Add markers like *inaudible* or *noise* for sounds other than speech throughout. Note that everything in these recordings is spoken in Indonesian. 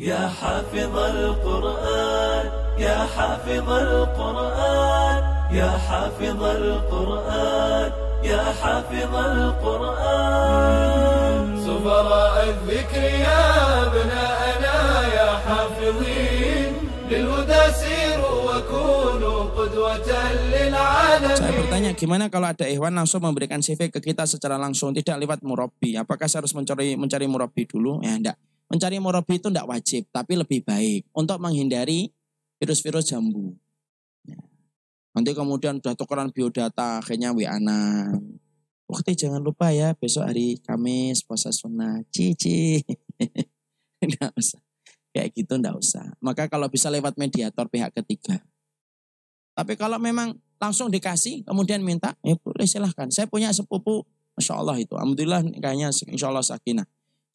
يا حافظ القرآن يا حافظ القرآن يا حافظ القرآن يا حافظ القرآن سفراء الذكر يا أبناءنا يا حافظين للهدى سيروا وكونوا قدوة للعالمين Saya bertanya gimana kalau ada ikhwan langsung memberikan CV ke kita secara langsung tidak lewat murabi. Apakah saya harus mencari mencari murabi dulu? Ya enggak. Mencari murabi itu enggak wajib, tapi lebih baik untuk menghindari virus-virus jambu. Ya. Nanti kemudian udah tukeran biodata akhirnya WA-nan. Waktu jangan lupa ya besok hari Kamis puasa sunnah. Cici. enggak *laughs* usah. Kayak gitu enggak usah. Maka kalau bisa lewat mediator pihak ketiga. Tapi kalau memang langsung dikasih, kemudian minta, ya boleh silahkan. Saya punya sepupu, Masya Allah itu. Alhamdulillah kayaknya insya Allah sakinah.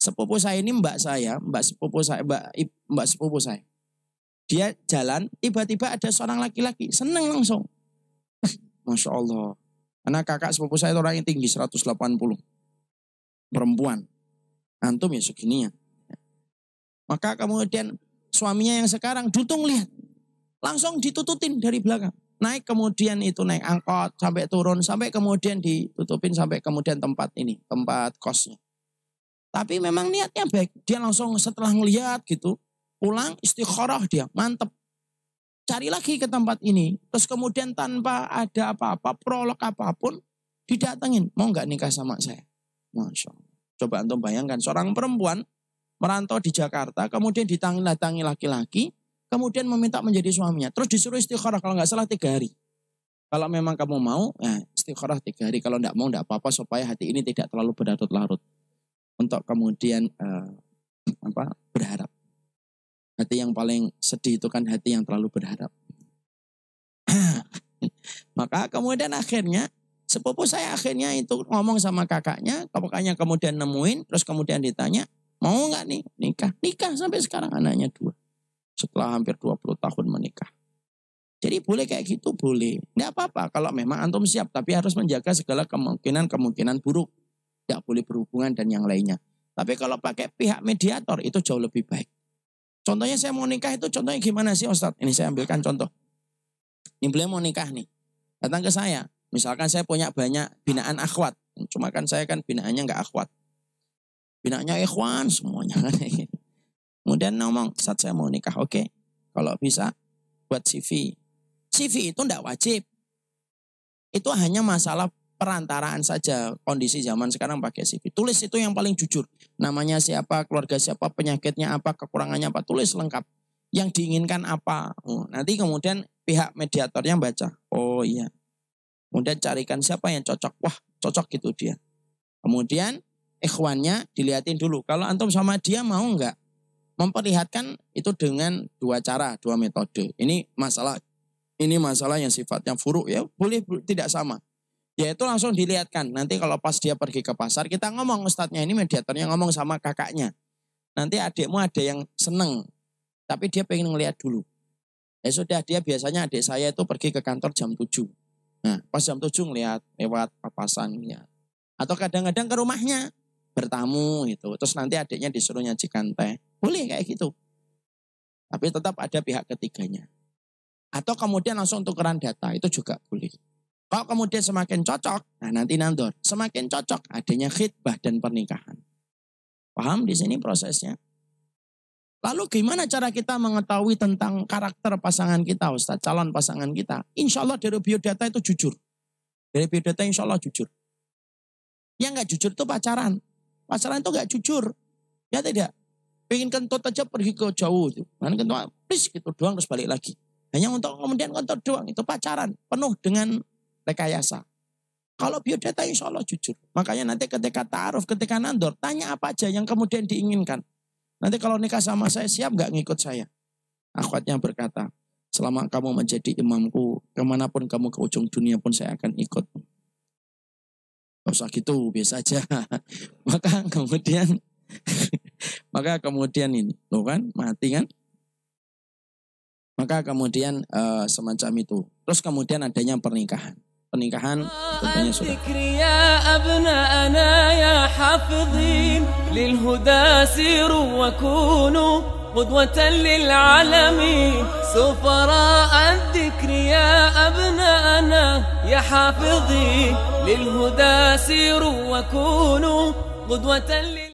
Sepupu saya ini mbak saya, mbak sepupu saya, mbak, mbak sepupu saya. Dia jalan, tiba-tiba ada seorang laki-laki, seneng langsung. Masya Allah. Karena kakak sepupu saya itu orang yang tinggi, 180. Perempuan. Antum ya segini ya. Maka kemudian suaminya yang sekarang dutung lihat. Langsung ditututin dari belakang. Naik kemudian itu naik angkot sampai turun sampai kemudian ditutupin sampai kemudian tempat ini, tempat kosnya. Tapi memang niatnya baik. Dia langsung setelah ngeliat gitu, pulang istikharah dia, mantep. Cari lagi ke tempat ini. Terus kemudian tanpa ada apa-apa, prolog apa pun, didatengin. Mau nggak nikah sama saya? Masya Allah. Coba antum bayangkan, seorang perempuan merantau di Jakarta, kemudian ditangi laki-laki, kemudian meminta menjadi suaminya. Terus disuruh istikharah kalau nggak salah tiga hari. Kalau memang kamu mau, ya istikharah tiga hari. Kalau nggak mau, nggak apa-apa supaya hati ini tidak terlalu berlarut-larut. Untuk kemudian uh, apa berharap. Hati yang paling sedih itu kan hati yang terlalu berharap. *clears throat* Maka kemudian akhirnya sepupu saya akhirnya itu ngomong sama kakaknya, kakaknya kemudian nemuin, terus kemudian ditanya, mau nggak nih nikah? Nikah sampai sekarang anaknya dua setelah hampir 20 tahun menikah. Jadi boleh kayak gitu, boleh. Nggak apa-apa kalau memang antum siap, tapi harus menjaga segala kemungkinan-kemungkinan buruk. Tidak boleh berhubungan dan yang lainnya. Tapi kalau pakai pihak mediator itu jauh lebih baik. Contohnya saya mau nikah itu contohnya gimana sih Ustadz? Ini saya ambilkan contoh. Ini beliau mau nikah nih. Datang ke saya. Misalkan saya punya banyak binaan akhwat. Cuma kan saya kan binaannya nggak akhwat. Binaannya ikhwan semuanya. *laughs* Kemudian ngomong, saat saya mau nikah, oke. Okay. Kalau bisa, buat CV. CV itu tidak wajib. Itu hanya masalah perantaraan saja. Kondisi zaman sekarang pakai CV. Tulis itu yang paling jujur. Namanya siapa, keluarga siapa, penyakitnya apa, kekurangannya apa. Tulis lengkap. Yang diinginkan apa. Oh, nanti kemudian pihak mediatornya baca. Oh iya. Kemudian carikan siapa yang cocok. Wah cocok gitu dia. Kemudian ikhwannya dilihatin dulu. Kalau antum sama dia mau enggak? memperlihatkan itu dengan dua cara, dua metode. Ini masalah ini masalah yang sifatnya furuk ya, boleh tidak sama. Yaitu langsung dilihatkan. Nanti kalau pas dia pergi ke pasar, kita ngomong ustadznya ini mediatornya ngomong sama kakaknya. Nanti adikmu ada yang seneng, tapi dia pengen ngeliat dulu. Ya sudah, dia biasanya adik saya itu pergi ke kantor jam 7. Nah, pas jam 7 ngeliat lewat papasan ya. Atau kadang-kadang ke rumahnya bertamu gitu. Terus nanti adiknya disuruh nyajikan teh. Boleh kayak gitu. Tapi tetap ada pihak ketiganya. Atau kemudian langsung tukeran data, itu juga boleh. Kalau kemudian semakin cocok, nah nanti nandor. Semakin cocok adanya khidbah dan pernikahan. Paham di sini prosesnya? Lalu gimana cara kita mengetahui tentang karakter pasangan kita, Ustaz, calon pasangan kita? Insya Allah dari biodata itu jujur. Dari biodata insya Allah jujur. Yang nggak jujur itu pacaran. Pacaran itu nggak jujur. Ya tidak. Pengen kentut aja pergi ke jauh. Kan kentut, please gitu doang terus balik lagi. Hanya untuk kemudian kentut doang. Itu pacaran. Penuh dengan rekayasa. Kalau biodata insya Allah jujur. Makanya nanti ketika ta'aruf, ketika nandor, tanya apa aja yang kemudian diinginkan. Nanti kalau nikah sama saya, siap nggak ngikut saya? Akhwatnya berkata, selama kamu menjadi imamku, ke mana pun kamu ke ujung dunia pun saya akan ikut. Gak usah gitu, biasa aja. *laughs* Maka kemudian, *laughs* maka kemudian ini, loh kan, mati kan? Maka kemudian uh, semacam itu. Terus kemudian adanya pernikahan. Pernikahan tentunya sudah. قدوة للعالمين سفراء الذكر يا أبناءنا يا حافظين للهدى سيروا وكونوا قدوة لل